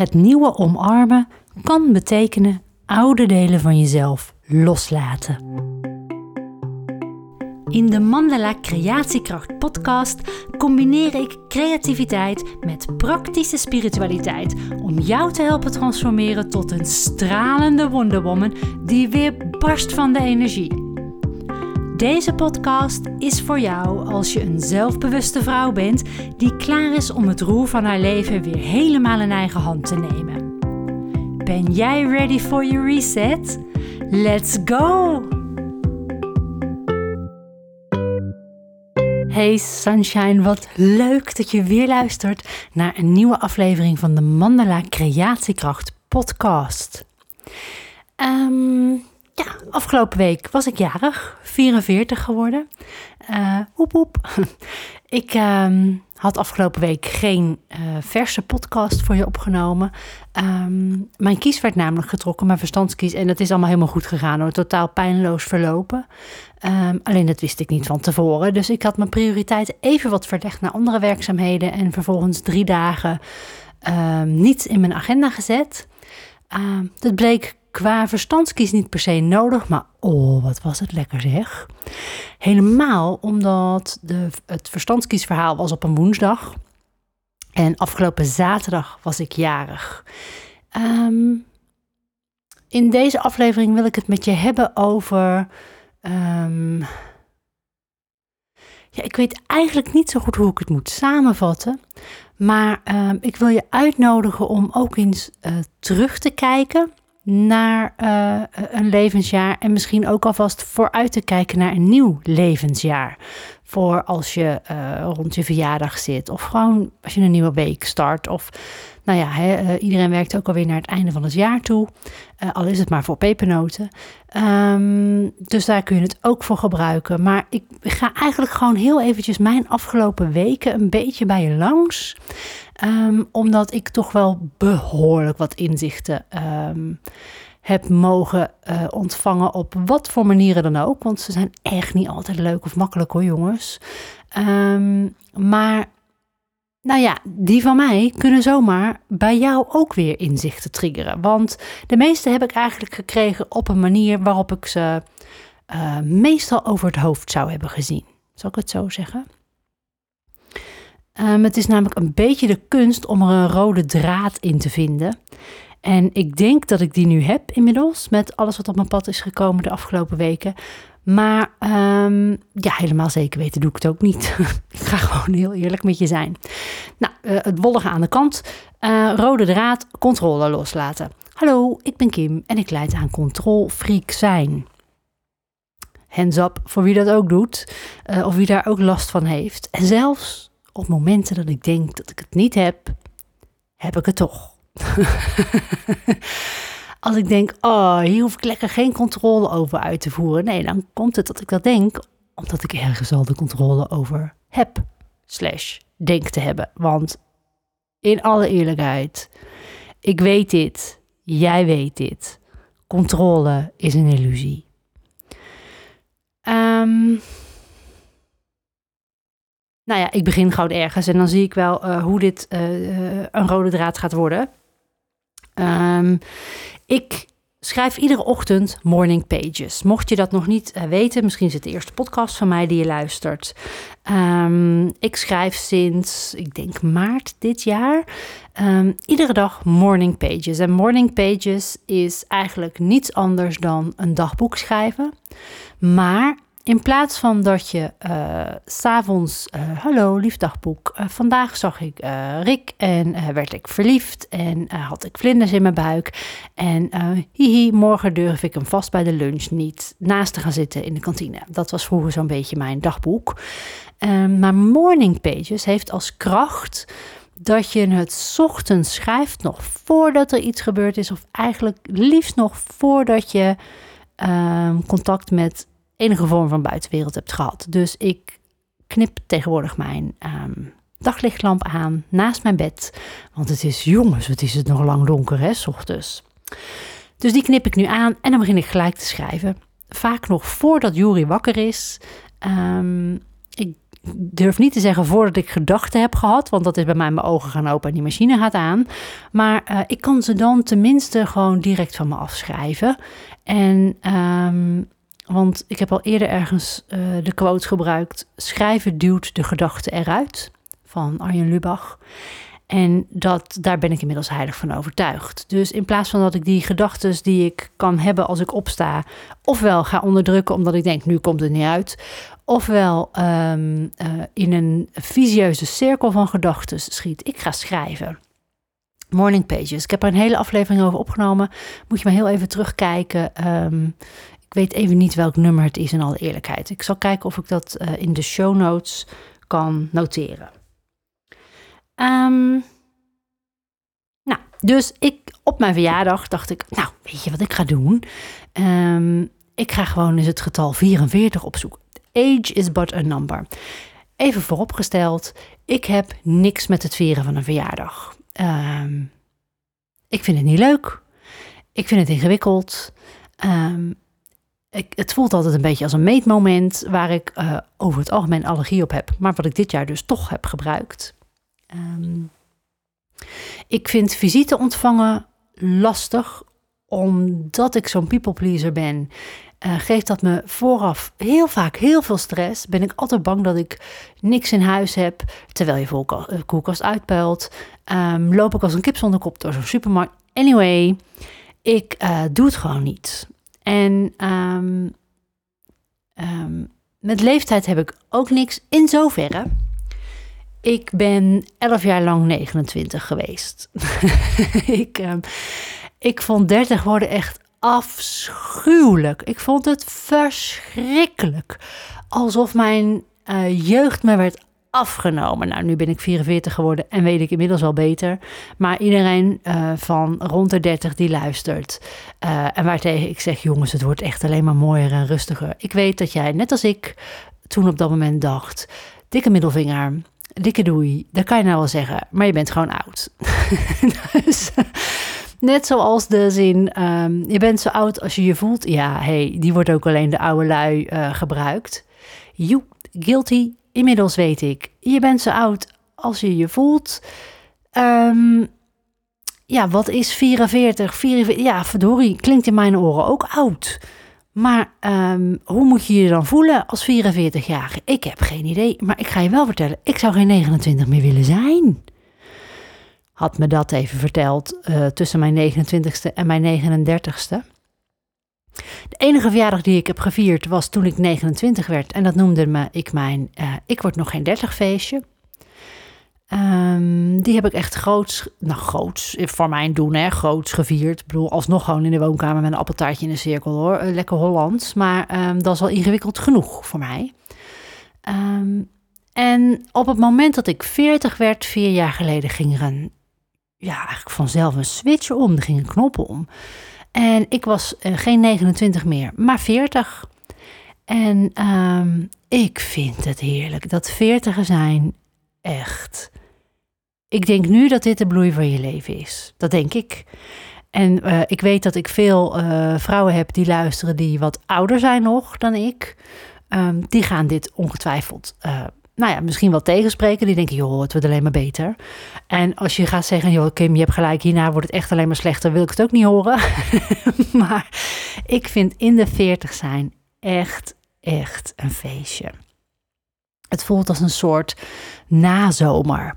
Het nieuwe omarmen kan betekenen oude delen van jezelf loslaten. In de Mandala Creatiekracht podcast combineer ik creativiteit met praktische spiritualiteit om jou te helpen transformeren tot een stralende wonderwoman die weer barst van de energie. Deze podcast is voor jou als je een zelfbewuste vrouw bent die klaar is om het roer van haar leven weer helemaal in eigen hand te nemen. Ben jij ready for your reset? Let's go! Hey Sunshine, wat leuk dat je weer luistert naar een nieuwe aflevering van de Mandala Creatiekracht podcast. Um, ja, afgelopen week was ik jarig, 44 geworden. Uh, oep, oep. ik uh, had afgelopen week geen uh, verse podcast voor je opgenomen. Um, mijn kies werd namelijk getrokken, mijn verstandskies. En dat is allemaal helemaal goed gegaan hoor. Totaal pijnloos verlopen. Um, alleen dat wist ik niet van tevoren. Dus ik had mijn prioriteit even wat verlegd naar andere werkzaamheden. En vervolgens drie dagen niet in mijn agenda gezet. dat bleek qua verstandskies niet per se nodig, maar oh, wat was het lekker zeg. Helemaal omdat de, het verstandskiesverhaal was op een woensdag. En afgelopen zaterdag was ik jarig. Um, in deze aflevering wil ik het met je hebben over. Um, ja, ik weet eigenlijk niet zo goed hoe ik het moet samenvatten. Maar um, ik wil je uitnodigen om ook eens uh, terug te kijken naar uh, een levensjaar en misschien ook alvast vooruit te kijken naar een nieuw levensjaar. Voor als je uh, rond je verjaardag zit of gewoon als je een nieuwe week start of nou ja, uh, iedereen werkt ook alweer naar het einde van het jaar toe, al is het maar voor pepernoten. Um, dus daar kun je het ook voor gebruiken. Maar ik ga eigenlijk gewoon heel eventjes mijn afgelopen weken een beetje bij je langs. Um, omdat ik toch wel behoorlijk wat inzichten um, heb mogen uh, ontvangen op wat voor manieren dan ook. Want ze zijn echt niet altijd leuk of makkelijk hoor, jongens. Um, maar nou ja, die van mij kunnen zomaar bij jou ook weer inzichten triggeren. Want de meeste heb ik eigenlijk gekregen op een manier waarop ik ze uh, meestal over het hoofd zou hebben gezien. Zal ik het zo zeggen? Um, het is namelijk een beetje de kunst om er een rode draad in te vinden. En ik denk dat ik die nu heb inmiddels, met alles wat op mijn pad is gekomen de afgelopen weken. Maar um, ja, helemaal zeker weten doe ik het ook niet. ik ga gewoon heel eerlijk met je zijn. Nou, uh, het wollige aan de kant. Uh, rode draad, controle loslaten. Hallo, ik ben Kim en ik leid aan Control Freak zijn. Hands up voor wie dat ook doet, uh, of wie daar ook last van heeft. En zelfs op momenten dat ik denk dat ik het niet heb, heb ik het toch. Als ik denk, oh, hier hoef ik lekker geen controle over uit te voeren. Nee, dan komt het dat ik dat denk, omdat ik ergens al de controle over heb. Slash, denk te hebben. Want in alle eerlijkheid, ik weet dit, jij weet dit. Controle is een illusie. Um, nou ja, ik begin gewoon ergens en dan zie ik wel uh, hoe dit uh, een rode draad gaat worden. Um, ik schrijf iedere ochtend morning pages. Mocht je dat nog niet weten, misschien is het de eerste podcast van mij die je luistert. Um, ik schrijf sinds, ik denk maart dit jaar, um, iedere dag morning pages. En morning pages is eigenlijk niets anders dan een dagboek schrijven. Maar in plaats van dat je uh, s'avonds, uh, hallo liefdagboek, uh, vandaag zag ik Rick en werd ik verliefd en had ik vlinders in mijn buik. En hihi, morgen durf ik hem vast bij de lunch niet naast te gaan zitten in de kantine. Dat was vroeger zo'n beetje mijn dagboek. Ehm, maar Morning Pages heeft als kracht dat je het ochtends schrijft nog voordat er iets gebeurd is. Of eigenlijk liefst nog voordat je um, contact met enige vorm van buitenwereld hebt gehad. Dus ik knip tegenwoordig mijn um, daglichtlamp aan naast mijn bed. Want het is, jongens, wat is het nog lang donker, hè, s ochtends. Dus die knip ik nu aan en dan begin ik gelijk te schrijven. Vaak nog voordat Juri wakker is. Um, ik durf niet te zeggen voordat ik gedachten heb gehad, want dat is bij mij mijn ogen gaan open en die machine gaat aan. Maar eh, ik kan ze dan tenminste gewoon direct van me afschrijven. En, um, want ik heb al eerder ergens uh, de quote gebruikt: schrijven duwt de gedachten eruit van Arjen Lubach. En dat, daar ben ik inmiddels heilig van overtuigd. Dus in plaats van dat ik die gedachten die ik kan hebben als ik opsta, ofwel ga onderdrukken omdat ik denk, nu komt het niet uit, ofwel um, uh, in een visieuze cirkel van gedachten schiet. Ik ga schrijven. Morning Pages. Ik heb er een hele aflevering over opgenomen. Moet je maar heel even terugkijken. Um, ik weet even niet welk nummer het is in alle eerlijkheid. Ik zal kijken of ik dat uh, in de show notes kan noteren. Um, nou, dus ik op mijn verjaardag dacht ik, nou, weet je wat ik ga doen? Um, ik ga gewoon eens het getal 44 opzoeken. Age is but a number. Even vooropgesteld, ik heb niks met het vieren van een verjaardag. Um, ik vind het niet leuk. Ik vind het ingewikkeld. Ik, het voelt altijd een beetje als een meetmoment waar ik uh, over het algemeen allergie op heb. Maar wat ik dit jaar dus toch heb gebruikt. Um, ik vind visite ontvangen lastig, omdat ik zo'n people pleaser ben. Uh, geeft dat me vooraf heel vaak heel veel stress. Ben ik altijd bang dat ik niks in huis heb, terwijl je eh, koelkast uitpuilt. Um, loop ik als een kip zonder kop door zo'n supermarkt. Anyway, ik doe het gewoon niet. En um, um, met leeftijd heb ik ook niks in zoverre ik ben elf jaar lang 29 geweest. ik, uh, ik vond 30 worden echt afschuwelijk. Ik vond het verschrikkelijk. Alsof mijn uh, jeugd me werd afgenomen. Nou, nu ben ik 44 geworden en weet ik inmiddels wel beter. Maar iedereen uh, van rond de 30 die luistert. Uh, en waartegen ik zeg: jongens, het wordt echt alleen maar mooier en rustiger. Ik weet dat jij, net als ik, toen op dat moment dacht: dikke middelvinger dikke doei, dat kan je nou wel zeggen, maar je bent gewoon oud. dus, net zoals de zin, um, je bent zo oud als je je voelt. Ja, hey, die wordt ook alleen de oude lui uh, gebruikt. You, guilty, inmiddels weet ik. Je bent zo oud als je je voelt. Um, ja, wat is 44? 44? Ja, verdorie, klinkt in mijn oren ook oud. Maar um, hoe moet je je dan voelen als 44-jarige? Ik heb geen idee, maar ik ga je wel vertellen, ik zou geen 29 meer willen zijn. Had me dat even verteld uh, tussen mijn 29ste en mijn 39ste. De enige verjaardag die ik heb gevierd was toen ik 29 werd. En dat noemde me ik mijn uh, Ik word nog geen 30 feestje. Um, die heb ik echt groots, nou groots, voor mijn doen hè, groots gevierd. Ik bedoel, alsnog gewoon in de woonkamer met een appeltaartje in de cirkel hoor. Eh, lekker Hollands, maar um, dat is al ingewikkeld genoeg voor mij. Um, en op het moment dat ik 40 werd, vier jaar geleden, ging er een, ja, eigenlijk vanzelf een switch om. Er ging een knop om. En ik was uh, geen 29 meer, maar 40. En ik vind het heerlijk. Dat 40 zijn echt ik denk nu dat dit de bloei van je leven is. Dat denk ik. En uh, ik weet dat ik veel uh, vrouwen heb die luisteren die wat ouder zijn nog dan ik. Um, die gaan dit ongetwijfeld, nou ja, misschien wel tegenspreken. Die denken, joh, het wordt alleen maar beter. En als je gaat zeggen, joh, Kim, je hebt gelijk, hierna wordt het echt alleen maar slechter, wil ik het ook niet horen. maar ik vind in de veertig zijn echt, echt een feestje. Het voelt als een soort nazomer.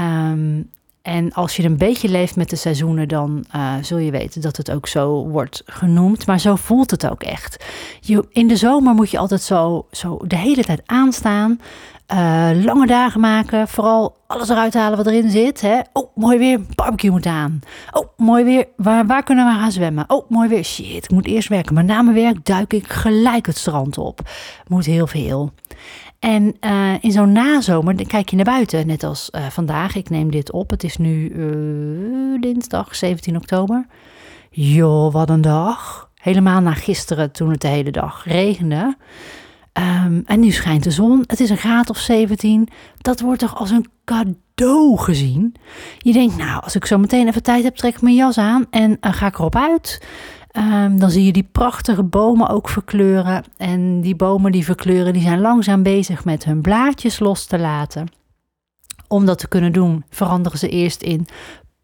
Um, en als je een beetje leeft met de seizoenen, dan uh, zul je weten dat het ook zo wordt genoemd. Maar zo voelt het ook echt. Je, in de zomer moet je altijd zo, zo de hele tijd aanstaan. Uh, lange dagen maken. Vooral alles eruit halen wat erin zit. Hè? Oh, mooi weer. Barbecue moet aan. Oh, mooi weer. Waar, waar kunnen we gaan zwemmen? Oh, mooi weer. Shit, ik moet eerst werken. Maar na mijn werk duik ik gelijk het strand op. Moet heel veel. En uh, in zo'n nazomer dan kijk je naar buiten, net als uh, vandaag. Ik neem dit op. Het is nu dinsdag 17 oktober. Joh, wat een dag. Helemaal na gisteren toen het de hele dag regende. Um, en nu schijnt de zon. Het is een graad of 17. Dat wordt toch als een cadeau gezien. Je denkt, nou, als ik zo meteen even tijd heb, trek ik mijn jas aan en ga ik erop uit. Ehm, dan zie je die prachtige bomen ook verkleuren. En die bomen die verkleuren, die zijn langzaam bezig met hun blaadjes los te laten. Om dat te kunnen doen, veranderen ze eerst in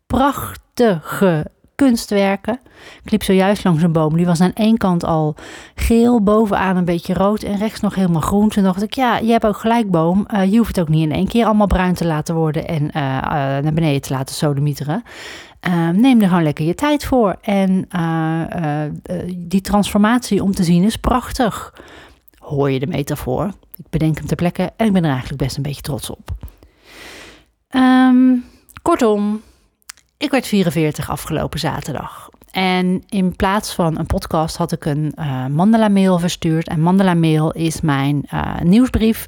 prachtige kunstwerken. Ik liep zojuist langs een boom. Die was aan één kant al geel, bovenaan een beetje rood en rechts nog helemaal groen. Toen dacht ik, ja, je hebt ook gelijk boom. Uh, je hoeft het ook niet in één keer allemaal bruin te laten worden en uh, uh, naar beneden te laten sodemieteren. neem er gewoon lekker je tijd voor. En die transformatie om te zien is prachtig. Hoor je de metafoor? Ik bedenk hem ter plekke en ik ben er eigenlijk best een beetje trots op. Um, kortom, ik werd 44 afgelopen zaterdag. En in plaats van een podcast had ik een uh, Mandala mail verstuurd. En Mandala mail is mijn uh, nieuwsbrief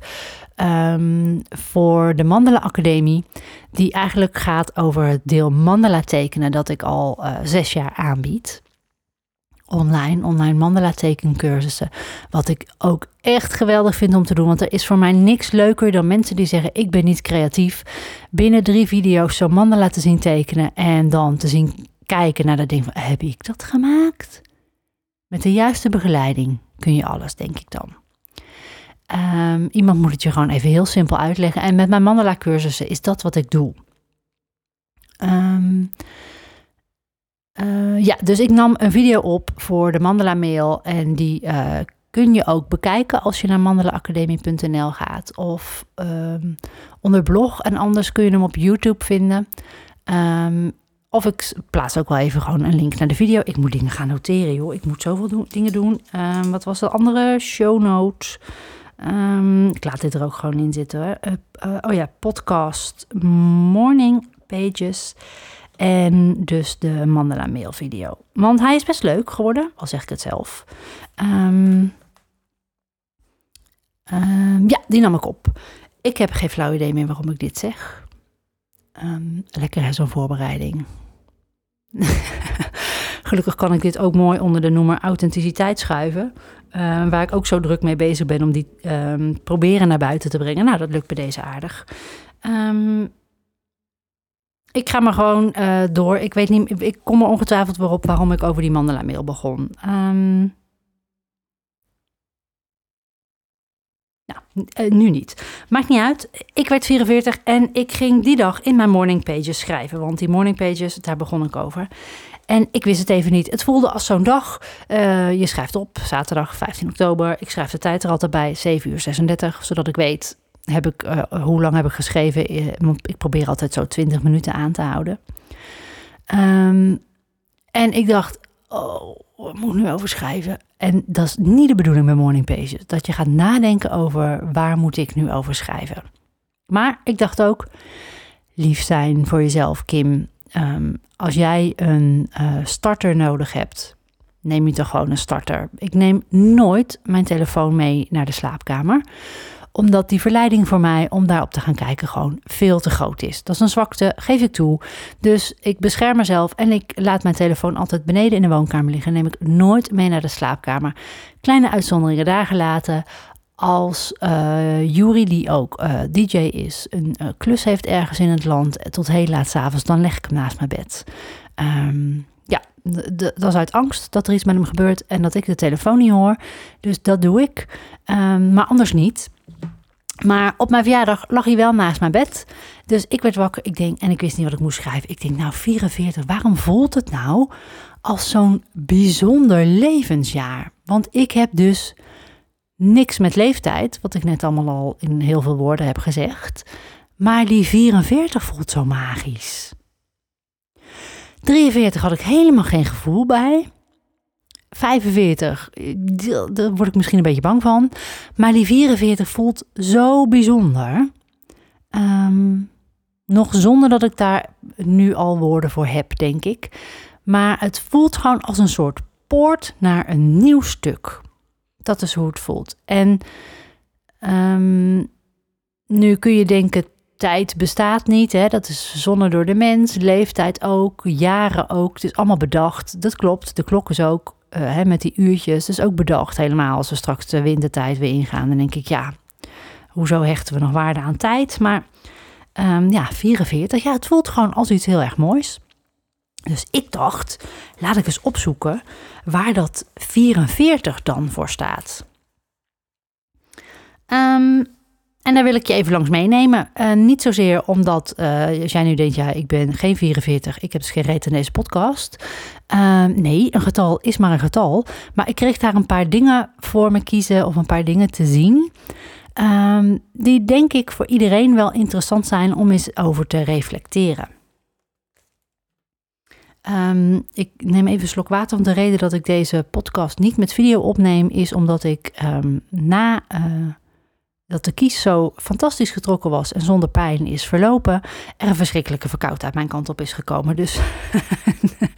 um, voor de Mandala Academie. Die eigenlijk gaat over het deel Mandala tekenen dat ik al uh, zes jaar aanbied online, online mandala tekencursussen. Wat ik ook echt geweldig vind om te doen. Want er is voor mij niks leuker dan mensen die zeggen: Ik ben niet creatief. Binnen drie video's zo mandala te zien tekenen. En dan te zien kijken naar dat ding van: Heb ik dat gemaakt? Met de juiste begeleiding kun je alles, denk ik dan. Um, iemand moet het je gewoon even heel simpel uitleggen. En met mijn mandala cursussen is dat wat ik doe. Um, uh, ja, dus ik nam een video op voor de Mandela Mail en die uh, kun je ook bekijken als je naar mandelaacademie.nl gaat of um, onder blog en anders kun je hem op YouTube vinden. Um, of ik plaats ook wel even gewoon een link naar de video. Ik moet dingen gaan noteren, joh. Ik moet zoveel dingen doen. Um, wat was de andere? Show notes. ik laat dit er ook gewoon in zitten. Uh, oh ja, podcast morning pages. En dus de Mandela Mail video. Want hij is best leuk geworden, al zeg ik het zelf. Um, um, ja, die nam ik op. Ik heb geen flauw idee meer waarom ik dit zeg. Um, lekker zo'n voorbereiding. Gelukkig kan ik dit ook mooi onder de noemer authenticiteit schuiven. Uh, waar ik ook zo druk mee bezig ben om die um, proberen naar buiten te brengen. Nou, dat lukt bij deze aardig. Um, ik ga maar gewoon uh, door. Ik weet niet, ik kom er ongetwijfeld weer op waarom ik over die Mandela mail begon. Um, nou, uh, nu niet. Maakt niet uit. Ik werd 44 en ik ging die dag in mijn morning pages schrijven. Want die morning pages, daar begon ik over. En ik wist het even niet. Het voelde als zo'n dag. Uh, je schrijft op, zaterdag 15 oktober. Ik schrijf de tijd er altijd bij, 7 uur 36. Zodat ik weet, heb ik, uh, hoe lang heb ik geschreven? Eh, ik probeer altijd zo 20 minuten aan te houden. Um, en ik dacht, oh, wat moet nu over schrijven? En dat is niet de bedoeling bij Morning Pages. Dat je gaat nadenken over waar moet ik nu over schrijven. Maar ik dacht ook, lief zijn voor jezelf, Kim. Um, als jij een uh, starter nodig hebt, neem je toch gewoon een starter. Ik neem nooit mijn telefoon mee naar de slaapkamer omdat die verleiding voor mij om daarop te gaan kijken gewoon veel te groot is. Dat is een zwakte, geef ik toe. Dus ik bescherm mezelf en ik laat mijn telefoon altijd beneden in de woonkamer liggen. Neem ik nooit mee naar de slaapkamer. Kleine uitzonderingen daar gelaten. Als uh, Jury, die ook uh, DJ is, een uh, klus heeft ergens in het land tot heel laat s'avonds, dan leg ik hem naast mijn bed. Um, ja, dat is uit angst dat er iets met hem gebeurt en dat ik de telefoon niet hoor. Dus dat doe ik. Um, maar anders niet. Maar op mijn verjaardag lag hij wel naast mijn bed. Dus ik werd wakker. Ik denk, en ik wist niet wat ik moest schrijven. Ik denk, nou, 44, waarom voelt het nou als zo'n bijzonder levensjaar? Want ik heb dus niks met leeftijd, wat ik net allemaal al in heel veel woorden heb gezegd. Maar die 44 voelt zo magisch. 43 had ik helemaal geen gevoel bij. 45, daar word ik misschien een beetje bang van. Maar die 44 voelt zo bijzonder. Um, nog zonder dat ik daar nu al woorden voor heb, denk ik. Maar het voelt gewoon als een soort poort naar een nieuw stuk. Dat is hoe het voelt. En um, nu kun je denken, tijd bestaat niet. Hè? Dat is verzonnen door de mens. Leeftijd ook, jaren ook. Het is allemaal bedacht. Dat klopt. De klok is ook hè, met die uurtjes. Dus ook bedacht helemaal als we straks de wintertijd weer ingaan. Dan denk ik, ja, hoezo hechten we nog waarde aan tijd? Maar um, ja, 44, ja, het voelt gewoon als iets heel erg moois. Dus ik dacht, laat ik eens opzoeken waar dat 44 dan voor staat. Um, en daar wil ik je even langs meenemen. Uh, niet zozeer omdat, als jij nu denkt, ja, ik ben geen 44, ik heb dus geen reet in deze podcast. Uh, nee, een getal is maar een getal. Maar ik kreeg daar een paar dingen voor me kiezen of een paar dingen te zien. Ehm, die denk ik voor iedereen wel interessant zijn om eens over te reflecteren. Um, ik neem even een slok water, want de reden dat ik deze podcast niet met video opneem is omdat ik na uh, dat de kies zo fantastisch getrokken was en zonder pijn is verlopen, er een verschrikkelijke verkoudheid mijn kant op is gekomen. Dus het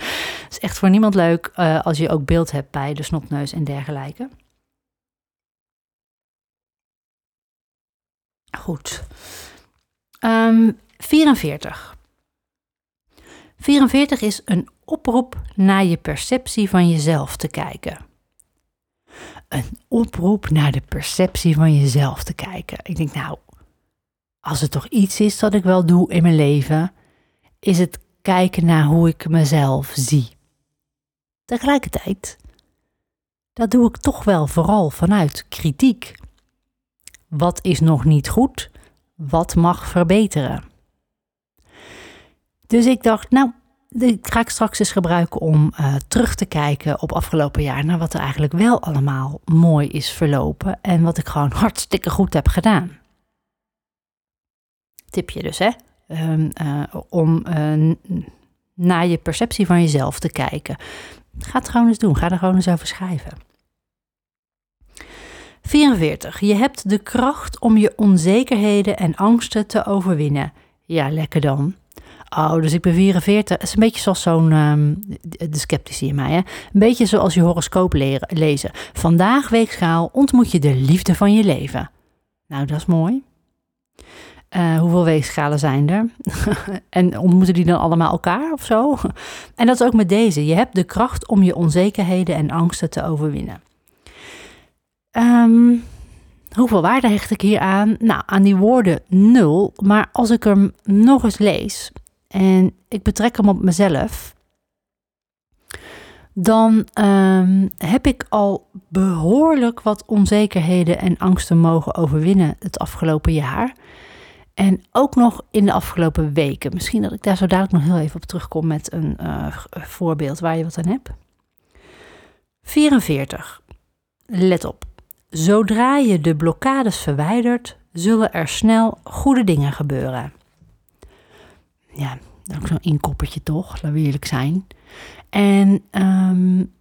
is echt voor niemand leuk uh, als je ook beeld hebt bij de snotneus en dergelijke. Goed. Um, 44. 44 is een oproep naar je perceptie van jezelf te kijken een oproep naar de perceptie van jezelf te kijken. Ik denk, nou, als er toch iets is dat ik wel doe in mijn leven, is het kijken naar hoe ik mezelf zie. Tegelijkertijd, dat doe ik toch wel vooral vanuit kritiek. Wat is nog niet goed? Wat mag verbeteren? Dus ik dacht, nou, die ga ik straks eens gebruiken om uh, terug te kijken op afgelopen jaar naar wat er eigenlijk wel allemaal mooi is verlopen en wat ik gewoon hartstikke goed heb gedaan. Tipje dus, hè? Um, uh, om uh, naar je perceptie van jezelf te kijken. Ga het gewoon eens doen. Ga er gewoon eens over schrijven. 44. Je hebt de kracht om je onzekerheden en angsten te overwinnen. Ja, lekker dan. Oh, dus ik ben 44. Het is een beetje zoals zo'n, um, de sceptici in mij, hè? Een beetje zoals je horoscoop leren, lezen. Vandaag, weegschaal, ontmoet je de liefde van je leven. Nou, dat is mooi. Uh, hoeveel weegschalen zijn er? en ontmoeten die dan allemaal elkaar of zo? en dat is ook met deze. Je hebt de kracht om je onzekerheden en angsten te overwinnen. Um, hoeveel waarde hecht ik hier aan? Nou, aan die woorden nul. Maar als ik hem nog eens lees, en ik betrek hem op mezelf, dan um, heb ik al behoorlijk wat onzekerheden en angsten mogen overwinnen het afgelopen jaar. En ook nog in de afgelopen weken. Misschien dat ik daar zo dadelijk nog heel even op terugkom met een uh, voorbeeld waar je wat aan hebt. 44. Let op. Zodra je de blokkades verwijdert, zullen er snel goede dingen gebeuren ja, ook zo'n inkoppertje toch, laten we eerlijk zijn. En um,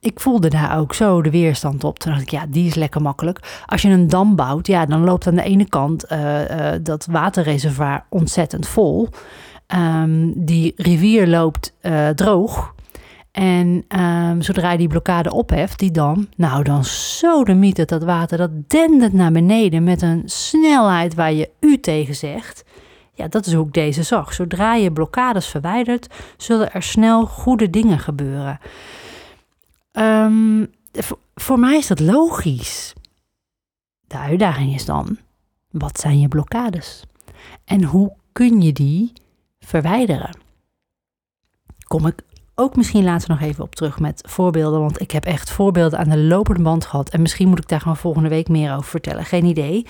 ik voelde daar ook zo de weerstand op. Toen dacht ik, ja, die is lekker makkelijk. Als je een dam bouwt, ja, dan loopt aan de ene kant uh, uh, dat waterreservoir ontzettend vol. Um, die rivier loopt uh, droog. En um, zodra je die blokkade opheft, die dam, nou dan zo de mythe dat water, dat dendert naar beneden met een snelheid waar je u tegen zegt. Ja, dat is hoe ik deze zag. Zodra je blokkades verwijdert, zullen er snel goede dingen gebeuren. Um, voor mij is dat logisch. De uitdaging is dan, wat zijn je blokkades? En hoe kun je die verwijderen? Kom ik ook misschien later nog even op terug met voorbeelden. Want ik heb echt voorbeelden aan de lopende band gehad. En misschien moet ik daar gewoon volgende week meer over vertellen. Geen idee.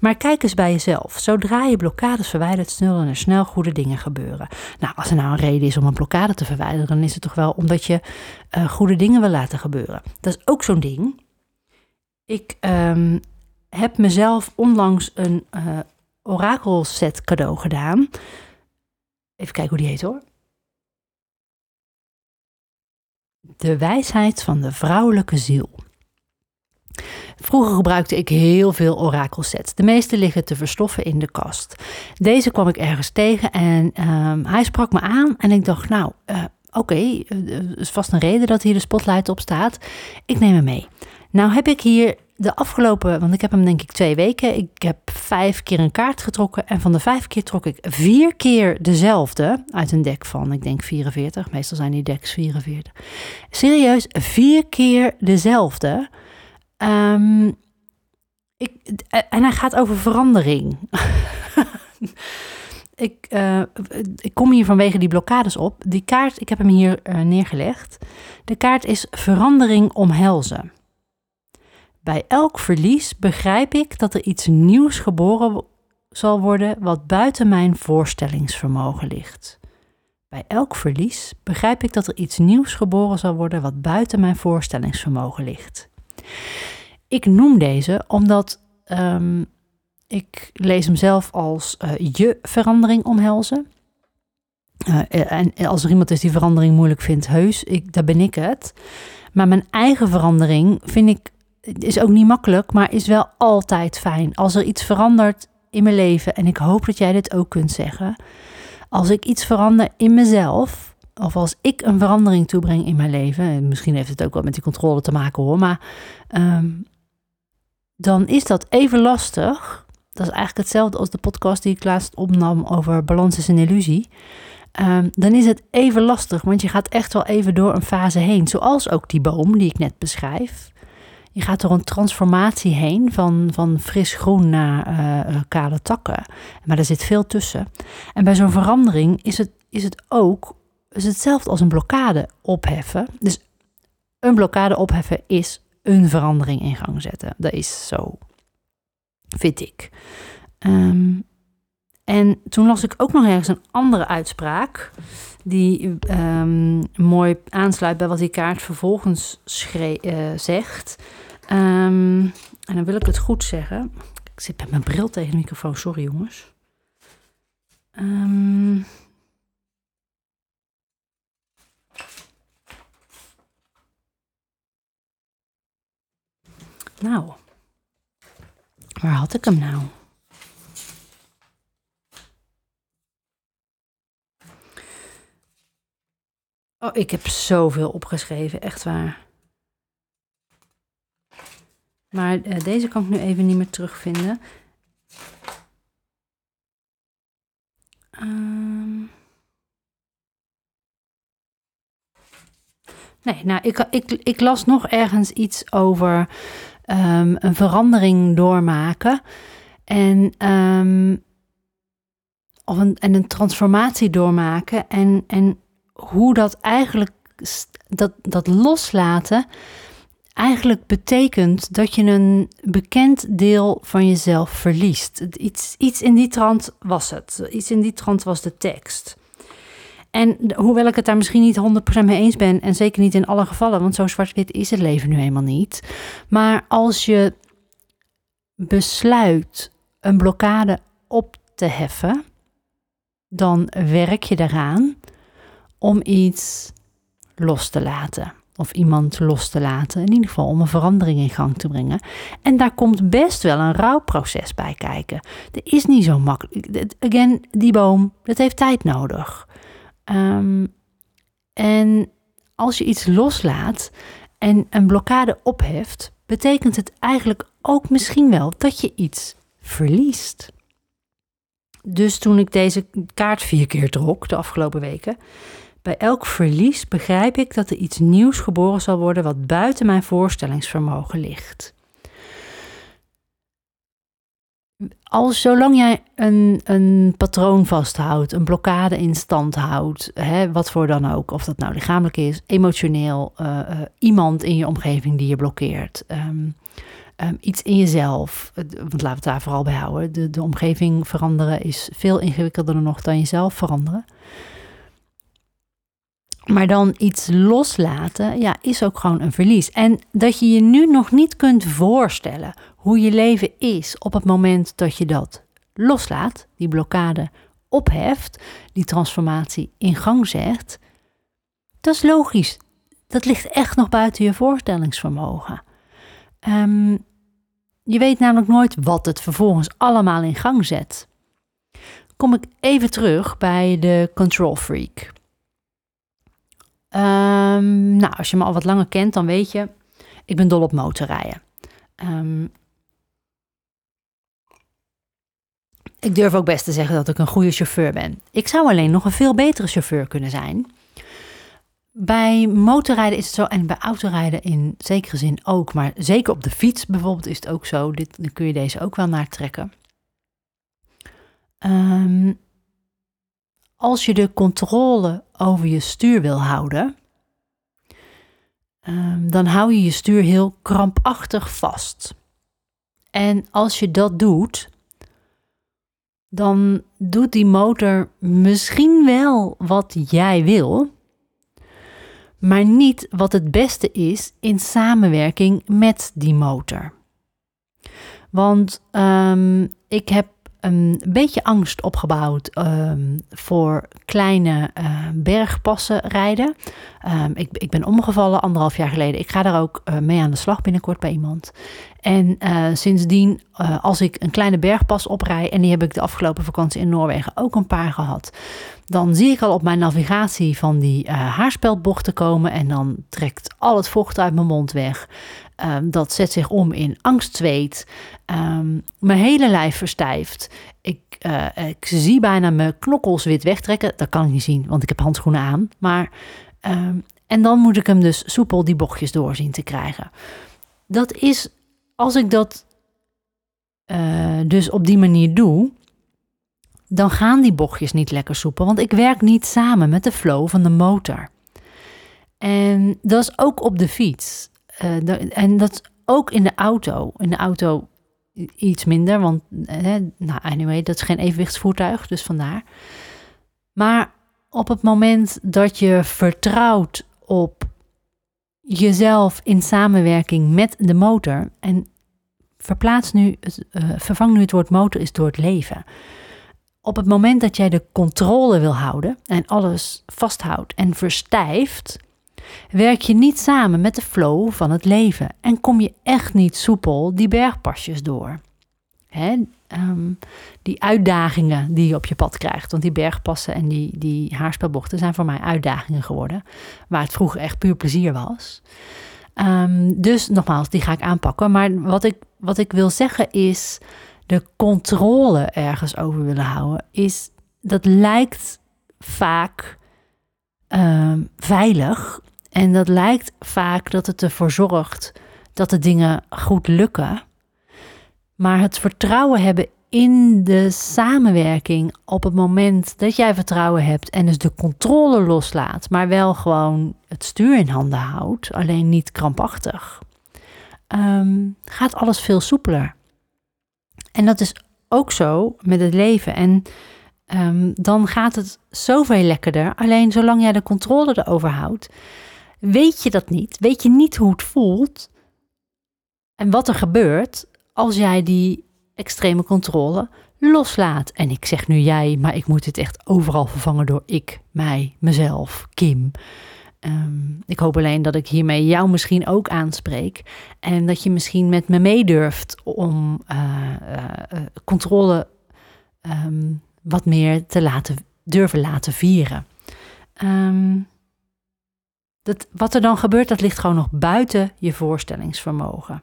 Maar kijk eens bij jezelf. Zodra je blokkades verwijdert, zullen er snel goede dingen gebeuren. Nou, als er nou een reden is om een blokkade te verwijderen, dan is het toch wel omdat je uh, goede dingen wil laten gebeuren. Dat is ook zo'n ding. Ik um, heb mezelf onlangs een uh, orakelset cadeau gedaan. Even kijken hoe die heet hoor. De wijsheid van de vrouwelijke ziel. Vroeger gebruikte ik heel veel orakelsets. De meeste liggen te verstoffen in de kast. Deze kwam ik ergens tegen en um, hij sprak me aan en ik dacht, nou, uh, oké, okay, uh, is vast een reden dat hier de spotlight op staat. Ik neem hem mee. Nou heb ik hier de afgelopen, want ik heb hem denk ik twee weken. Ik heb vijf keer een kaart getrokken. En van de vijf keer trok ik vier keer dezelfde uit een deck van, ik denk 44. Meestal zijn die decks 44. Serieus, vier keer dezelfde. Um, ik, en hij gaat over verandering. ik, uh, ik kom hier vanwege die blokkades op. Die kaart, ik heb hem hier uh, neergelegd. De kaart is verandering omhelzen. Bij elk verlies begrijp ik dat er iets nieuws geboren zal worden wat buiten mijn voorstellingsvermogen ligt. Bij elk verlies begrijp ik dat er iets nieuws geboren zal worden wat buiten mijn voorstellingsvermogen ligt. Ik noem deze omdat um, ik lees hem zelf als uh, je verandering omhelzen. Uh, en als er iemand is die verandering moeilijk vindt, heus, ik, daar ben ik het. Maar mijn eigen verandering vind ik, is ook niet makkelijk, maar is wel altijd fijn. Als er iets verandert in mijn leven, en ik hoop dat jij dit ook kunt zeggen. Als ik iets verander in mezelf, of als ik een verandering toebreng in mijn leven, en misschien heeft het ook wel met die controle te maken hoor, maar um, dan is dat even lastig dat is eigenlijk hetzelfde als de podcast die ik laatst opnam over balans is een illusie. Um, dan is het even lastig, want je gaat echt wel even door een fase heen. Zoals ook die boom die ik net beschrijf. Je gaat door een transformatie heen van, van fris groen naar uh, kale takken. Maar er zit veel tussen. En bij zo'n verandering is het, is het ook is hetzelfde als een blokkade opheffen. Dus een blokkade opheffen is een verandering in gang zetten. Dat is zo vind ik. Ehm, en toen las ik ook nog ergens een andere uitspraak, die um, mooi aansluit bij wat die kaart vervolgens uh, zegt. Um, en dan wil ik het goed zeggen. Ik zit met mijn bril tegen de microfoon, sorry jongens. nou, Waar had ik hem nou? Oh, ik heb zoveel opgeschreven, echt waar. Maar uh, deze kan ik nu even niet meer terugvinden. Um... Nee, nou, ik, ik, ik las nog ergens iets over um, een verandering doormaken. En, um, of een, en een transformatie doormaken. En, en hoe dat eigenlijk, dat, dat loslaten, eigenlijk betekent dat je een bekend deel van jezelf verliest. Iets, iets in die trant was het. Iets in die trant was de tekst. En hoewel ik het daar misschien niet 100% mee eens ben, en zeker niet in alle gevallen, want zo zwart-wit is het leven nu eenmaal niet. Maar als je besluit een blokkade op te heffen, dan werk je eraan om iets los te laten. Of iemand los te laten. In ieder geval om een verandering in gang te brengen. En daar komt best wel een rouwproces bij kijken. Er is niet zo makkelijk. Again, die boom, dat heeft tijd nodig. Um, en als je iets loslaat en een blokkade opheft, betekent het eigenlijk ook misschien wel dat je iets verliest. Dus toen ik deze kaart vier keer trok de afgelopen weken, bij elk verlies begrijp ik dat er iets nieuws geboren zal worden wat buiten mijn voorstellingsvermogen ligt. als zolang jij een, een patroon vasthoudt, een blokkade in stand houdt, hè, wat voor dan ook, of dat nou lichamelijk is, emotioneel, uh, uh, iemand in je omgeving die je blokkeert, um, um, iets in jezelf, want laten we het daar vooral bij houden. De, de omgeving veranderen is veel ingewikkelder nog dan jezelf veranderen. Maar dan iets loslaten, ja, is ook gewoon een verlies. En dat je je nu nog niet kunt voorstellen hoe je leven is op het moment dat je dat loslaat, die blokkade opheft, die transformatie in gang zet, dat is logisch. Dat ligt echt nog buiten je voorstellingsvermogen. Um, je weet namelijk nooit wat het vervolgens allemaal in gang zet. Kom ik even terug bij de control freak. Um, nou, als je me al wat langer kent, dan weet je, ik ben dol op motorrijden. Um, ik durf ook best te zeggen dat ik een goede chauffeur ben. Ik zou alleen nog een veel betere chauffeur kunnen zijn. Bij motorrijden is het zo, en bij autorijden in zekere zin ook, maar zeker op de fiets bijvoorbeeld is het ook zo. Dit, dan kun je deze ook wel naar trekken. Um, als je de controle over je stuur wil houden, ehm, dan hou je je stuur heel krampachtig vast. En als je dat doet, dan doet die motor misschien wel wat jij wil, maar niet wat het beste is in samenwerking met die motor. Want um, ik heb een beetje angst opgebouwd um, voor kleine uh, bergpassen rijden. Um, ik, ik, ben omgevallen anderhalf jaar geleden. Ik ga daar ook uh, mee aan de slag binnenkort bij iemand. En uh, sindsdien, als ik een kleine bergpas oprij, en die heb ik de afgelopen vakantie in Noorwegen ook een paar gehad, dan zie ik al op mijn navigatie van die haarspeldbochten komen en dan trekt al het vocht uit mijn mond weg. Um, dat zet zich om in angstzweet. Um, mijn hele lijf verstijft. Ik, uh, ik zie bijna mijn knokkels wit wegtrekken. Dat kan ik niet zien, want ik heb handschoenen aan. Maar, um, en dan moet ik hem dus soepel die bochtjes doorzien te krijgen. Dat is, als ik dat uh, dus op die manier doe, dan gaan die bochtjes niet lekker soepel. Want ik werk niet samen met de flow van de motor. En dat is ook op de fiets. Uh, en dat ook in de auto. In de auto iets minder, want nou, anyway, dat is geen evenwichtsvoertuig, dus vandaar. Maar op het moment dat je vertrouwt op jezelf in samenwerking met de motor en verplaats nu, uh, vervang nu het woord motor is door het leven. Op het moment dat jij de controle wil houden en alles vasthoudt en verstijft, werk je niet samen met de flow van het leven en kom je echt niet soepel die bergpasjes door. Hè? Um, die uitdagingen die je op je pad krijgt. Want die bergpassen en die, die haarspelbochten zijn voor mij uitdagingen geworden. Waar het vroeger echt puur plezier was. Um, dus nogmaals, die ga ik aanpakken. Maar wat ik, wat ik wil zeggen is, de controle ergens over willen houden, is dat lijkt vaak um, veilig en dat lijkt vaak dat het ervoor zorgt dat de dingen goed lukken. Maar het vertrouwen hebben in de samenwerking op het moment dat jij vertrouwen hebt en dus de controle loslaat, maar wel gewoon het stuur in handen houdt, alleen niet krampachtig, um, gaat alles veel soepeler. En dat is ook zo met het leven. En um, dan gaat het zoveel lekkerder. Alleen zolang jij de controle erover houdt, weet je dat niet. Weet je niet hoe het voelt en wat er gebeurt als jij die extreme controle loslaat. En ik zeg nu jij, maar ik moet dit echt overal vervangen door ik, mij, mezelf, Kim. Um, ik hoop alleen dat ik hiermee jou misschien ook aanspreek. En dat je misschien met me meedurft om uh, uh, controle um, wat meer te laten durven laten vieren. Um, dat, wat er dan gebeurt, dat ligt gewoon nog buiten je voorstellingsvermogen.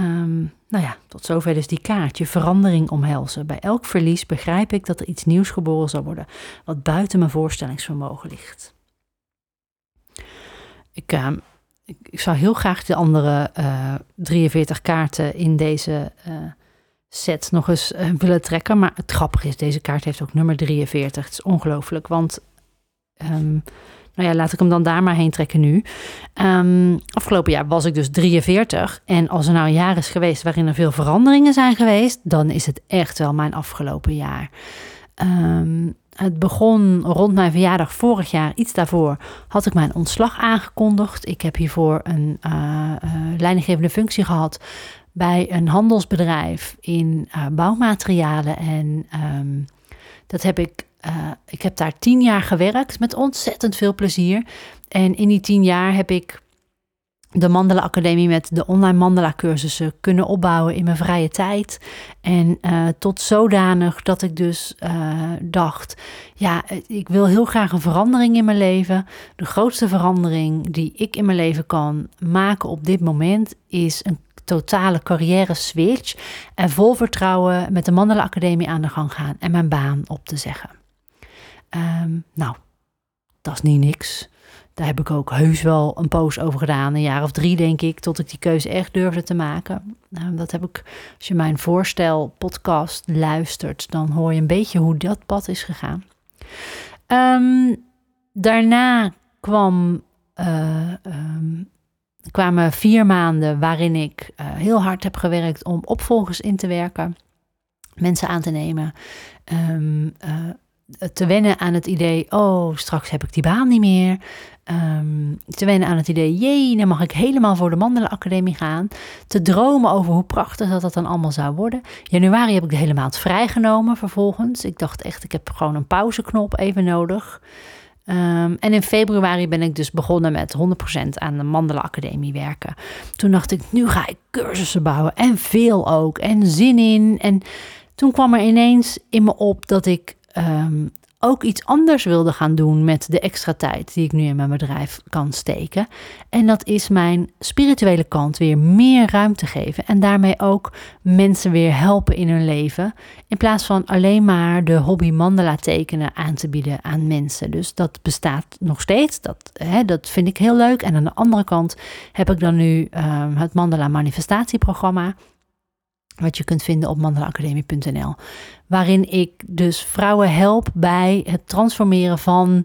Um, nou ja, tot zover dus die kaartje. Verandering omhelzen. Bij elk verlies begrijp ik dat er iets nieuws geboren zal worden, wat buiten mijn voorstellingsvermogen ligt. Ik, uh, ik, zou heel graag de andere uh, eh, 43 kaarten in deze uh, set nog eens uh, willen trekken. Maar het grappige is, deze kaart heeft ook nummer 43. Het is ongelooflijk, want um, nou ja, laat ik hem dan daar maar heen trekken nu. Um, afgelopen jaar was ik dus 43. En als er nou een jaar is geweest waarin er veel veranderingen zijn geweest, dan is het echt wel mijn afgelopen jaar. Um, het begon rond mijn verjaardag vorig jaar, iets daarvoor, had ik mijn ontslag aangekondigd. Ik heb hiervoor een uh, uh, leidinggevende functie gehad bij een handelsbedrijf in uh, bouwmaterialen. En um, dat heb ik uh, ik heb daar tien jaar gewerkt met ontzettend veel plezier. En in die tien jaar heb ik de Mandela Academie met de online Mandela cursussen kunnen opbouwen in mijn vrije tijd. En uh, tot zodanig dat ik dus uh, dacht, ja, ik wil heel graag een verandering in mijn leven. De grootste verandering die ik in mijn leven kan maken op dit moment is een totale carrière switch en vol vertrouwen met de Mandela Academie aan de gang gaan en mijn baan op te zeggen. Um, nou, dat is niet niks. Daar heb ik ook heus wel een poos over gedaan. Een jaar of drie, denk ik, tot ik die keuze echt durfde te maken. Nou, dat heb ik, als je mijn voorstel podcast luistert, dan hoor je een beetje hoe dat pad is gegaan. Ehm, daarna kwam, uh, um, kwamen vier maanden waarin ik uh, heel hard heb gewerkt om opvolgers in te werken, mensen aan te nemen. Um, te wennen aan het idee, oh, straks heb ik die baan niet meer. Um, te wennen aan het idee, jee, dan mag ik helemaal voor de Mandelenacademie gaan. Te dromen over hoe prachtig dat dat dan allemaal zou worden. Januari heb ik de hele maand vrijgenomen vervolgens. Ik dacht echt, ik heb gewoon een pauzeknop even nodig. Um, en in februari ben ik dus begonnen met 100% aan de Mandelenacademie werken. Toen dacht ik, nu ga ik cursussen bouwen en veel ook en zin in. En toen kwam er ineens in me op dat ik um, ook iets anders wilde gaan doen met de extra tijd die ik nu in mijn bedrijf kan steken. En dat is mijn spirituele kant weer meer ruimte geven en daarmee ook mensen weer helpen in hun leven. In plaats van alleen maar de hobby mandala tekenen aan te bieden aan mensen. Dus dat bestaat nog steeds. Dat, hè, dat vind ik heel leuk. En aan de andere kant heb ik dan nu um, het mandala manifestatieprogramma wat je kunt vinden op mandalaacademie.nl. Waarin ik dus vrouwen help bij het transformeren van,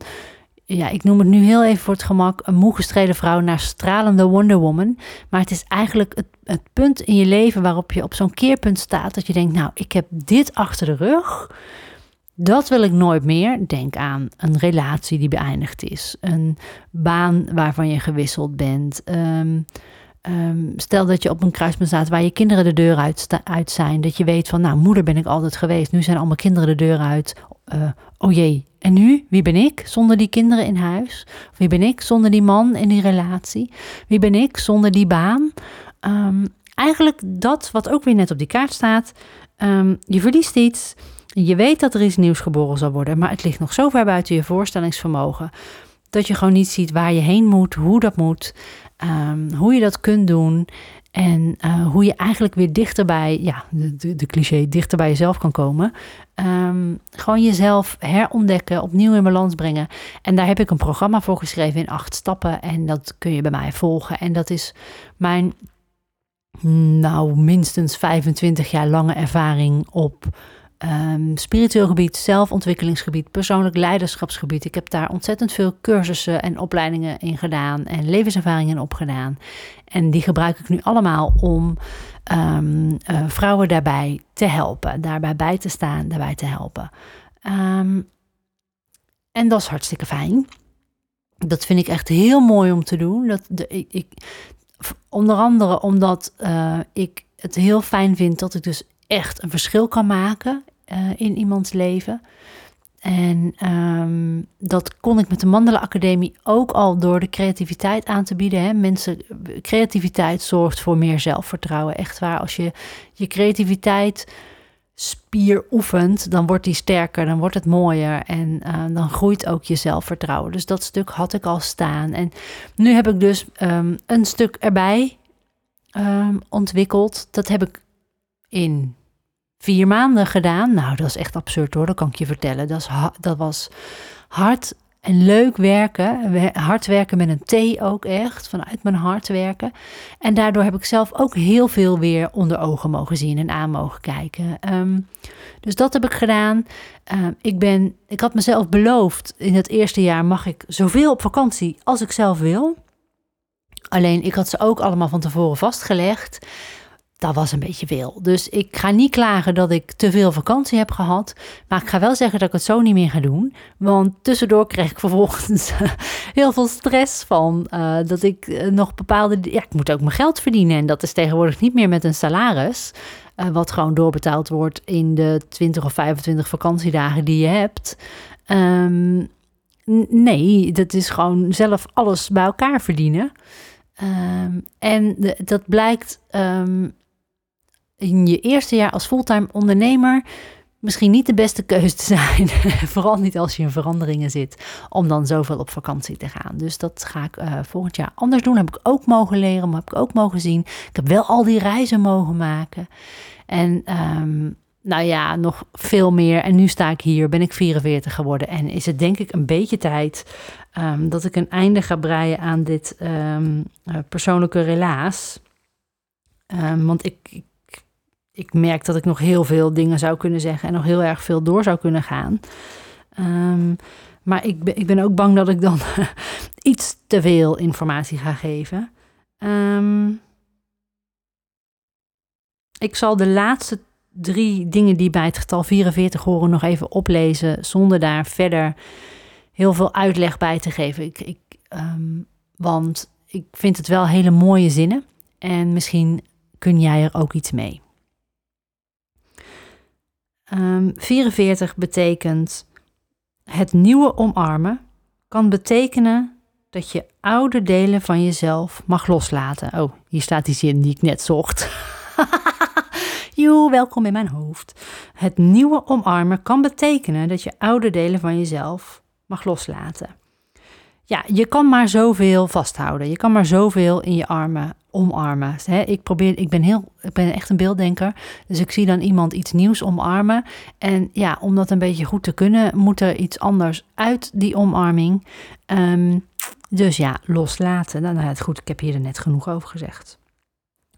ja, ik noem het nu heel even voor het gemak, een moe gestreden vrouw naar stralende Wonder Woman. Maar het is eigenlijk het, het punt in je leven waarop je op zo'n keerpunt staat dat je denkt, nou, ik heb dit achter de rug. Dat wil ik nooit meer. Denk aan een relatie die beëindigd is, een baan waarvan je gewisseld bent. Um, Um, stel dat je op een kruispunt staat waar je kinderen de deur uit, zijn. Dat je weet van, nou, moeder ben ik altijd geweest. Nu zijn allemaal kinderen de deur uit. Uh, oh jee, en nu? Wie ben ik zonder die kinderen in huis? Wie ben ik zonder die man in die relatie? Wie ben ik zonder die baan? Um, eigenlijk dat wat ook weer net op die kaart staat. Um, je verliest iets. Je weet dat er iets nieuws geboren zal worden. Maar het ligt nog zo ver buiten je voorstellingsvermogen. Dat je gewoon niet ziet waar je heen moet, hoe dat moet. Um, hoe je dat kunt doen. En uh, hoe je eigenlijk weer dichter bij, ja, de, de, cliché, dichter bij jezelf kan komen. Um, gewoon jezelf herontdekken, opnieuw in balans brengen. En daar heb ik een programma voor geschreven in acht stappen. En dat kun je bij mij volgen. En dat is mijn, nou, minstens 25 jaar lange ervaring op Um, spiritueel gebied, zelfontwikkelingsgebied, persoonlijk leiderschapsgebied. Ik heb daar ontzettend veel cursussen en opleidingen in gedaan en levenservaringen opgedaan. En die gebruik ik nu allemaal om um, uh, vrouwen daarbij te helpen, daarbij bij te staan, daarbij te helpen. Um, en dat is hartstikke fijn. Dat vind ik echt heel mooi om te doen. Dat ik, onder andere omdat uh, ik het heel fijn vind dat ik dus echt een verschil kan maken uh, in iemands leven. En um, dat kon ik met de Mandela Academie ook al door de creativiteit aan te bieden. Hè. Mensen, creativiteit zorgt voor meer zelfvertrouwen. Echt waar, als je je creativiteit spier oefent, dan wordt die sterker, dan wordt het mooier en uh, dan groeit ook je zelfvertrouwen. Dus dat stuk had ik al staan. En nu heb ik dus um, een stuk erbij um, ontwikkeld. Dat heb ik in vier maanden gedaan. Nou, dat is echt absurd hoor, dat kan ik je vertellen. Dat, is dat was hard en leuk werken. Hard werken met een T ook echt, vanuit mijn hart werken. En daardoor heb ik zelf ook heel veel weer onder ogen mogen zien en aan mogen kijken. Um, dus dat heb ik gedaan. Um, ik, ben, ik had mezelf beloofd, in het eerste jaar mag ik zoveel op vakantie als ik zelf wil. Alleen ik had ze ook allemaal van tevoren vastgelegd dat was een beetje veel. Dus ik ga niet klagen dat ik te veel vakantie heb gehad. Maar ik ga wel zeggen dat ik het zo niet meer ga doen. Want tussendoor kreeg ik vervolgens heel veel stress van. Uh, dat ik uh, nog bepaalde. Ja, ik moet ook mijn geld verdienen. En dat is tegenwoordig niet meer met een salaris. Uh, wat gewoon doorbetaald wordt in de 20 of 25 vakantiedagen die je hebt. Um, nee, dat is gewoon zelf alles bij elkaar verdienen. Um, en dat blijkt um, in je eerste jaar als fulltime ondernemer misschien niet de beste keuze te zijn. Vooral niet als je in veranderingen zit, om dan zoveel op vakantie te gaan. Dus dat ga ik uh, volgend jaar anders doen. Heb ik ook mogen leren, maar heb ik ook mogen zien. Ik heb wel al die reizen mogen maken. En um, nou ja, nog veel meer. En nu sta ik hier, ben ik 44 geworden. En is het denk ik een beetje tijd um, dat ik een einde ga breien aan dit um, uh, persoonlijke relaas. want ik ik merk dat ik nog heel veel dingen zou kunnen zeggen en nog heel erg veel door zou kunnen gaan. Ehm, maar ik ben, ik ben ook bang dat ik dan iets te veel informatie ga geven. Ehm, ik zal de laatste drie dingen die bij het getal 44 horen nog even oplezen, zonder daar verder heel veel uitleg bij te geven. Ik, ik, um, want ik vind het wel hele mooie zinnen en misschien kun jij er ook iets mee. Um, ehm, 44 betekent het nieuwe omarmen kan betekenen dat je oude delen van jezelf mag loslaten. Oh, hier staat die zin die ik net zocht. Joe, welkom in mijn hoofd. Het nieuwe omarmen kan betekenen dat je oude delen van jezelf mag loslaten. Ja, je kan maar zoveel vasthouden. Je kan maar zoveel in je armen omarmen. ik, probeer, ik, ben heel, ik ben echt een beelddenker. Dus ik zie dan iemand iets nieuws omarmen. En ja, om dat een beetje goed te kunnen, moet er iets anders uit die omarming. Um, dus ja, loslaten. Nou, nou, het goed, ik heb hier er net genoeg over gezegd.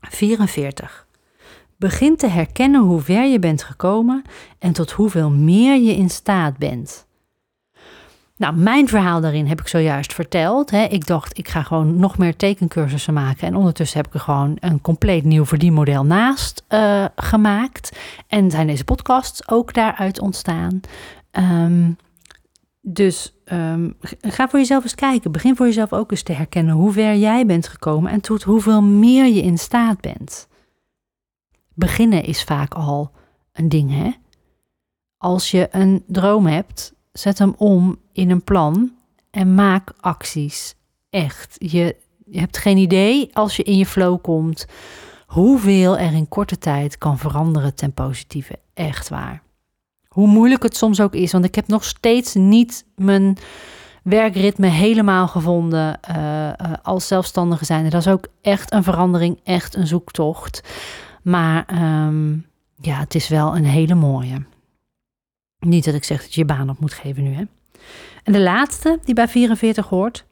44. Begin te herkennen hoe ver je bent gekomen en tot hoeveel meer je in staat bent. Nou, mijn verhaal daarin heb ik zojuist verteld. Hè. Ik dacht, ik ga gewoon nog meer tekencursussen maken. En ondertussen heb ik er gewoon een compleet nieuw verdienmodel naast uh, gemaakt. En zijn deze podcasts ook daaruit ontstaan. Um, dus um, ga voor jezelf eens kijken. Begin voor jezelf ook eens te herkennen hoe ver jij bent gekomen en tot hoeveel meer je in staat bent. Beginnen is vaak al een ding, hè? Als je een droom hebt, zet hem om in een plan en maak acties. Echt. Je, je hebt geen idee als je in je flow komt hoeveel er in korte tijd kan veranderen ten positieve. Echt waar. Hoe moeilijk het soms ook is, want ik heb nog steeds niet mijn werkritme helemaal gevonden uh, als zelfstandige zijnde. Dat is ook echt een verandering, echt een zoektocht. Maar um, ja, het is wel een hele mooie. Niet dat ik zeg dat je je baan op moet geven nu, hè. En de laatste die bij 44 hoort.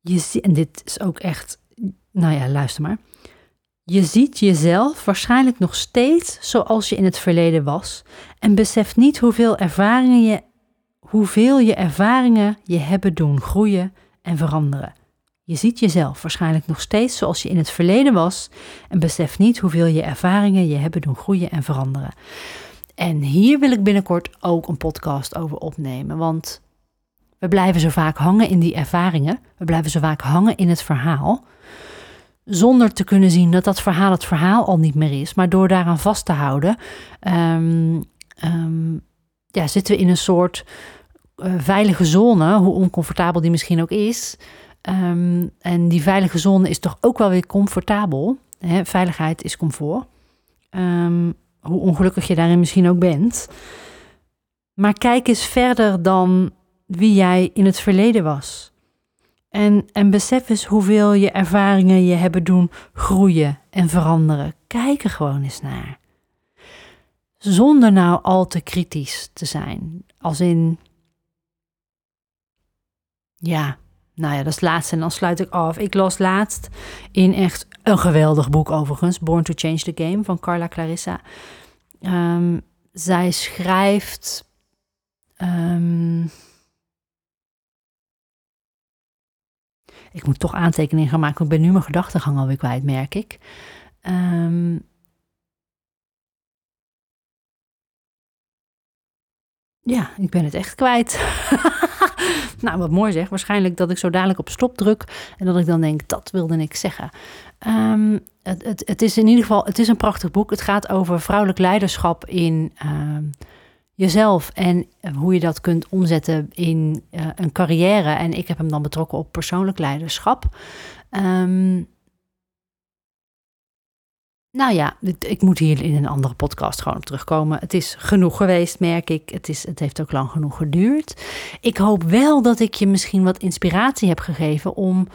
Je, en dit is ook echt, nou ja, luister maar. Je ziet jezelf waarschijnlijk nog steeds zoals je in het verleden was en beseft niet hoeveel ervaringen je, hoeveel je ervaringen je hebben doen groeien en veranderen. Je ziet jezelf waarschijnlijk nog steeds zoals je in het verleden was en beseft niet hoeveel je ervaringen je hebben doen groeien en veranderen. En hier wil ik binnenkort ook een podcast over opnemen, want we blijven zo vaak hangen in die ervaringen, we blijven zo vaak hangen in het verhaal zonder te kunnen zien dat dat verhaal het verhaal al niet meer is. Maar door daaraan vast te houden, um, um, ja, zitten we in een soort uh, veilige zone, hoe oncomfortabel die misschien ook is. Um, en die veilige zone is toch ook wel weer comfortabel. Hè? Veiligheid is comfort. Hoe ongelukkig je daarin misschien ook bent. Maar kijk eens verder dan wie jij in het verleden was. En, en besef eens hoeveel je ervaringen je hebben doen groeien en veranderen. Kijk er gewoon eens naar. Zonder nou al te kritisch te zijn. Als in. Ja, nou ja, dat is laatste. En dan sluit ik af. Ik las laatst in echt een geweldig boek overigens. Born to Change the Game van Carla Clarissa. Um, zij schrijft. Um, Ik moet toch aantekeningen gaan maken, ik ben nu mijn gedachtegang alweer kwijt, merk ik. Um, ja, ik ben het echt kwijt. nou, wat mooi zeg. Waarschijnlijk dat ik zo dadelijk op stop druk en dat ik dan denk, dat wilde ik zeggen. Um, het, het, het, is in ieder geval, het is een prachtig boek. Het gaat over vrouwelijk leiderschap in... Um, jezelf en hoe je dat kunt omzetten in uh, een carrière. En ik heb hem dan betrokken op persoonlijk leiderschap. Um, nou ja, ik moet hier in een andere podcast gewoon op terugkomen. Het is genoeg geweest, merk ik. Het, is, het heeft ook lang genoeg geduurd. Ik hoop wel dat ik je misschien wat inspiratie heb gegeven om.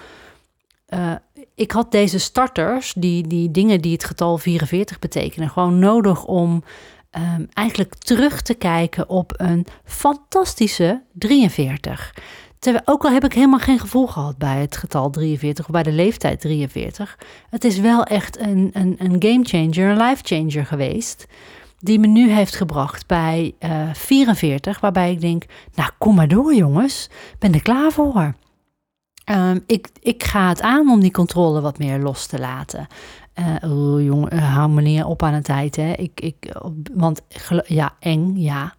Uh, ik had deze starters, die, die dingen die het getal 44 betekenen, gewoon nodig om um, eigenlijk terug te kijken op een fantastische 43. Terwijl, ook al heb ik helemaal geen gevoel gehad bij het getal 43 of bij de leeftijd 43. Het is wel echt een, een, een game changer, een life changer geweest. die me nu heeft gebracht bij uh, eh, 44, waarbij ik denk, nou kom maar door jongens, ben er klaar voor. Um, ik, ik ga het aan om die controle wat meer los te laten. Uh, oh, jongen, uh, hou meneer op aan het tijd, hè. Ik, ik, want ja, eng, ja.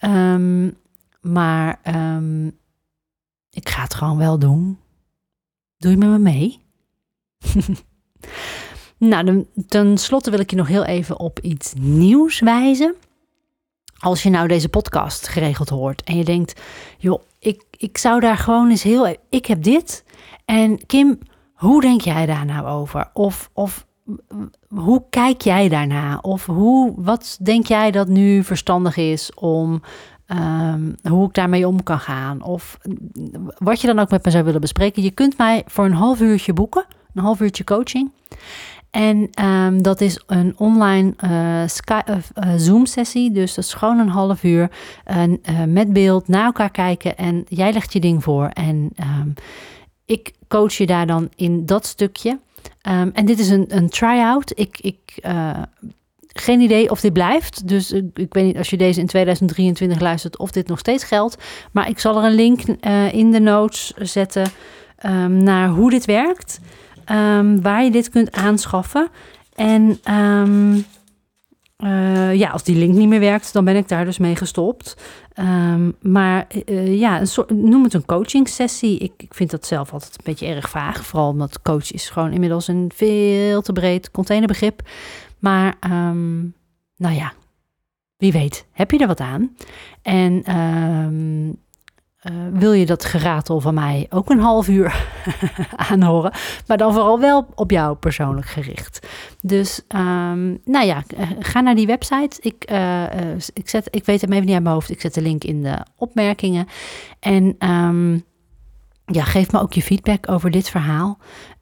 Um, maar um, ik ga het gewoon wel doen. Doe je met me mee? nou, ten slotte wil ik je nog heel even op iets nieuws wijzen. Als je nou deze podcast geregeld hoort en je denkt, joh, ik, ik zou daar gewoon eens heel. E-, ik heb dit. En Kim, hoe denk jij daar nou over? Of, of hoe kijk jij daarna? Of hoe, wat denk jij dat nu verstandig is om Um, hoe ik daarmee om kan gaan. Of wat je dan ook met me zou willen bespreken. Je kunt mij voor een half uurtje boeken. Een half uurtje coaching. En um, dat is een online uh, uh, Zoom-sessie. Dus dat is gewoon een half uur met beeld naar elkaar kijken. En jij legt je ding voor. En um, ik coach je daar dan in dat stukje. en dit is een, een try-out. Ik, ik geen idee of dit blijft. Dus ik, ik, weet niet als je deze in 2023 luistert of dit nog steeds geldt. Maar ik zal er een link in de notes zetten naar hoe dit werkt. Um, waar je dit kunt aanschaffen. En um, uh, ja, als die link niet meer werkt, dan ben ik daar dus mee gestopt. maar uh, ja, een soort, noem het een coaching sessie. Ik, ik vind dat zelf altijd een beetje erg vaag. Vooral omdat coach is gewoon inmiddels een veel te breed containerbegrip. Maar nou ja, wie weet, heb je er wat aan? En uh, wil je dat geratel van mij ook een half uur aanhoren? Maar dan vooral wel op jou persoonlijk gericht. Dus um, nou ja, eh, ga naar die website. Ik, uh, ik, zet, ik weet hem even niet uit mijn hoofd. Ik zet de link in de opmerkingen. En um, ja, geef me ook je feedback over dit verhaal.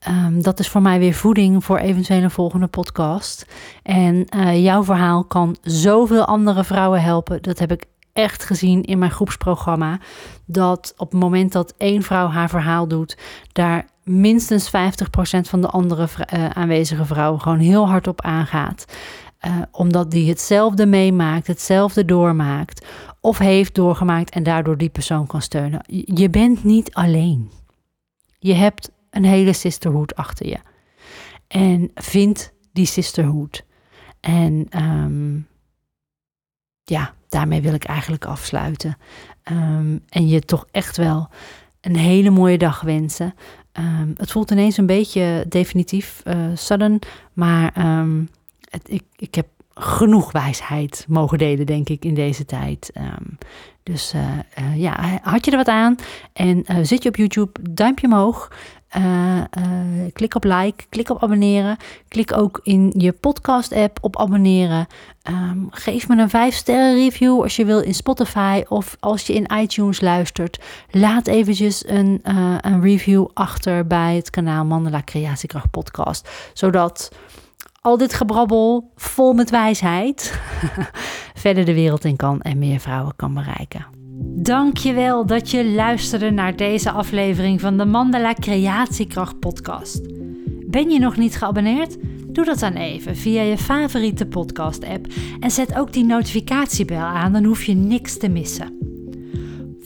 Um, dat is voor mij weer voeding voor eventuele volgende podcast. En jouw verhaal kan zoveel andere vrouwen helpen. Dat heb ik echt gezien in mijn groepsprogramma. Dat op het moment dat één vrouw haar verhaal doet, daar minstens 50% van de andere uh, aanwezige vrouwen gewoon heel hard op aangaat. Uh, omdat die hetzelfde meemaakt, hetzelfde doormaakt of heeft doorgemaakt en daardoor die persoon kan steunen. Je bent niet alleen. Je hebt een hele sisterhood achter je. En vind die sisterhood. En um, ja, daarmee wil ik eigenlijk afsluiten. Um, en je toch echt wel een hele mooie dag wensen. Um, het voelt ineens een beetje definitief uh, sudden, maar het, ik, ik heb genoeg wijsheid mogen delen, denk ik, in deze tijd. Dus uh, uh, ja, had je er wat aan? En zit je op YouTube, duimpje omhoog. Klik op like, klik op abonneren. Klik ook in je podcast-app op abonneren. Um, geef me een 5-sterren review als je wil in Spotify of als je in iTunes luistert. Laat eventjes een, een review achter bij het kanaal Mandela Creatiekracht Podcast. Zodat al dit gebrabbel vol met wijsheid verder de wereld in kan en meer vrouwen kan bereiken. Dankjewel dat je luisterde naar deze aflevering van de Mandala Creatiekracht podcast. Ben je nog niet geabonneerd? Doe dat dan even via je favoriete podcast app en zet ook die notificatiebel aan, dan hoef je niks te missen.